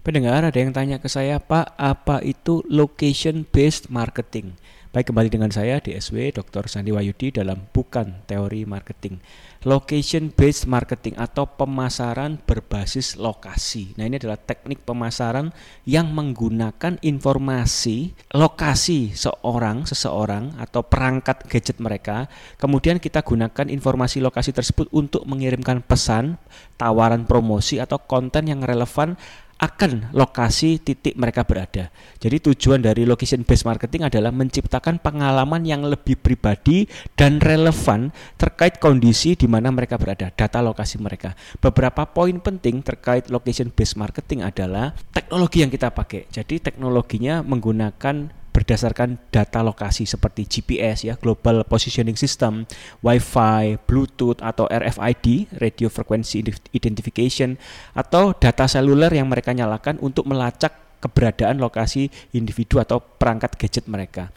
Pendengar ada yang tanya ke saya, Pak, apa itu location based marketing? Baik kembali dengan saya DSW Dr. Sandi Wayudi dalam Bukan Teori Marketing. Location based marketing atau pemasaran berbasis lokasi. Nah, ini adalah teknik pemasaran yang menggunakan informasi lokasi seorang, seseorang atau perangkat gadget mereka. Kemudian kita gunakan informasi lokasi tersebut untuk mengirimkan pesan, tawaran promosi atau konten yang relevan akan lokasi titik mereka berada. Jadi tujuan dari location based marketing adalah menciptakan pengalaman yang lebih pribadi dan relevan terkait kondisi di mana mereka berada, data lokasi mereka. Beberapa poin penting terkait location based marketing adalah teknologi yang kita pakai. Jadi teknologinya menggunakan berdasarkan data lokasi seperti GPS ya, Global Positioning System, Wi-Fi, Bluetooth atau RFID, Radio Frequency Identification atau data seluler yang mereka nyalakan untuk melacak keberadaan lokasi individu atau perangkat gadget mereka.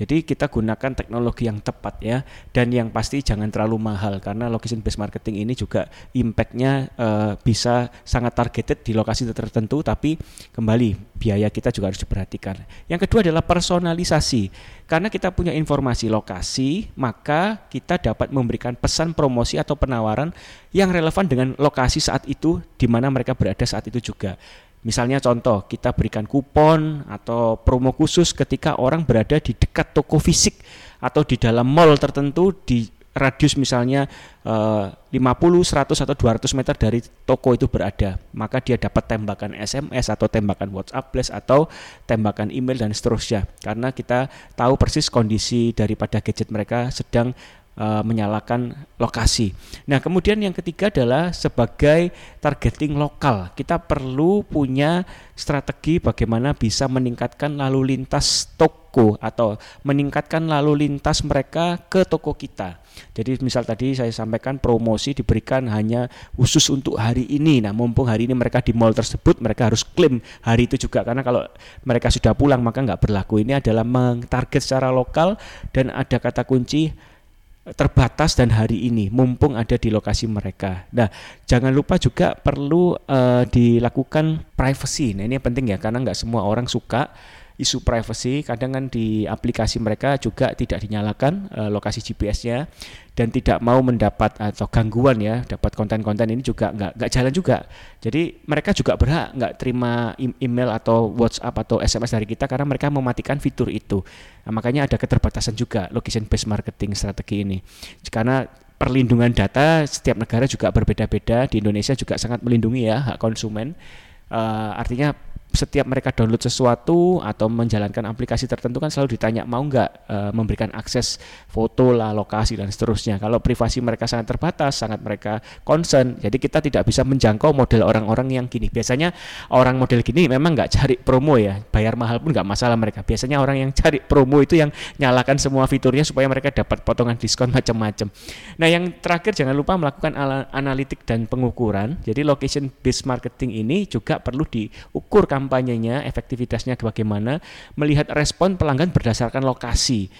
Jadi kita gunakan teknologi yang tepat ya dan yang pasti jangan terlalu mahal karena location based marketing ini juga impactnya uh, bisa sangat targeted di lokasi tertentu tapi kembali biaya kita juga harus diperhatikan. Yang kedua adalah personalisasi karena kita punya informasi lokasi maka kita dapat memberikan pesan promosi atau penawaran yang relevan dengan lokasi saat itu di mana mereka berada saat itu juga. Misalnya contoh, kita berikan kupon atau promo khusus ketika orang berada di dekat toko fisik atau di dalam mall tertentu di radius misalnya eh, 50, 100 atau 200 meter dari toko itu berada, maka dia dapat tembakan SMS atau tembakan WhatsApp Blast atau tembakan email dan seterusnya. Karena kita tahu persis kondisi daripada gadget mereka sedang uh, menyalakan lokasi. Nah, kemudian yang ketiga adalah sebagai targeting lokal. Kita perlu punya strategi bagaimana bisa meningkatkan lalu lintas toko atau meningkatkan lalu lintas mereka ke toko kita. Jadi misal tadi saya sampaikan promosi diberikan hanya khusus untuk hari ini. Nah, mumpung hari ini mereka di mall tersebut, mereka harus klaim hari itu juga karena kalau mereka sudah pulang maka nggak berlaku. Ini adalah mentarget secara lokal dan ada kata kunci terbatas dan hari ini mumpung ada di lokasi mereka. Nah, jangan lupa juga perlu uh, dilakukan privacy. Nah, ini penting ya karena nggak semua orang suka isu privacy kadang kan di aplikasi mereka juga tidak dinyalakan uh, lokasi GPS-nya dan tidak mau mendapat atau gangguan ya dapat konten-konten ini juga nggak nggak jalan juga. Jadi mereka juga berhak nggak terima email atau WhatsApp atau SMS dari kita karena mereka mematikan fitur itu. Nah, makanya ada keterbatasan juga location based marketing strategi ini. Karena perlindungan data setiap negara juga berbeda-beda di Indonesia juga sangat melindungi ya hak konsumen. Uh, artinya setiap mereka download sesuatu atau menjalankan aplikasi tertentu kan selalu ditanya mau nggak e, memberikan akses foto lah, lokasi dan seterusnya. Kalau privasi mereka sangat terbatas, sangat mereka concern, jadi kita tidak bisa menjangkau model orang-orang yang gini. Biasanya orang model gini memang nggak cari promo ya, bayar mahal pun nggak masalah mereka. Biasanya orang yang cari promo itu yang nyalakan semua fiturnya supaya mereka dapat potongan diskon macam-macam. Nah yang terakhir jangan lupa melakukan analitik dan pengukuran. Jadi location based marketing ini juga perlu diukur kampanyenya, efektivitasnya bagaimana, melihat respon pelanggan berdasarkan lokasi.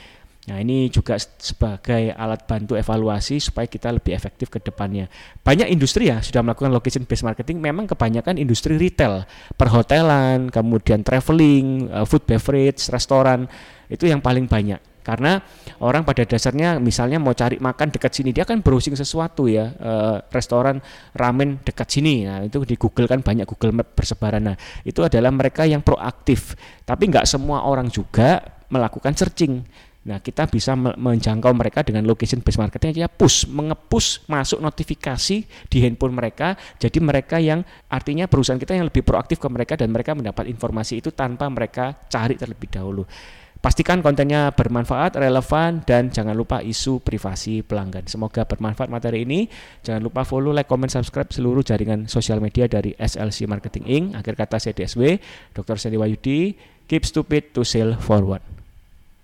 Nah, ini juga sebagai alat bantu evaluasi supaya kita lebih efektif ke depannya. Banyak industri ya sudah melakukan location based marketing, memang kebanyakan industri retail, perhotelan, kemudian traveling, eh, food beverage, restoran, itu yang paling banyak karena orang pada dasarnya misalnya mau cari makan dekat sini dia kan browsing sesuatu ya e, restoran ramen dekat sini. Nah itu di Google kan banyak Google Map bersebaran. Nah itu adalah mereka yang proaktif. Tapi nggak semua orang juga melakukan searching. Nah, kita bisa menjangkau mereka dengan location based marketing ya push, mengepush masuk notifikasi di handphone mereka. Jadi mereka yang artinya perusahaan kita yang lebih proaktif ke mereka dan mereka mendapat informasi itu tanpa mereka cari terlebih dahulu. Pastikan kontennya bermanfaat, relevan, dan jangan lupa isu privasi pelanggan. Semoga bermanfaat materi ini. Jangan lupa follow, like, comment, subscribe seluruh jaringan sosial media dari SLC Marketing Inc. Akhir kata CDSW, Dr. Sandy Wayudi, keep stupid to sell forward.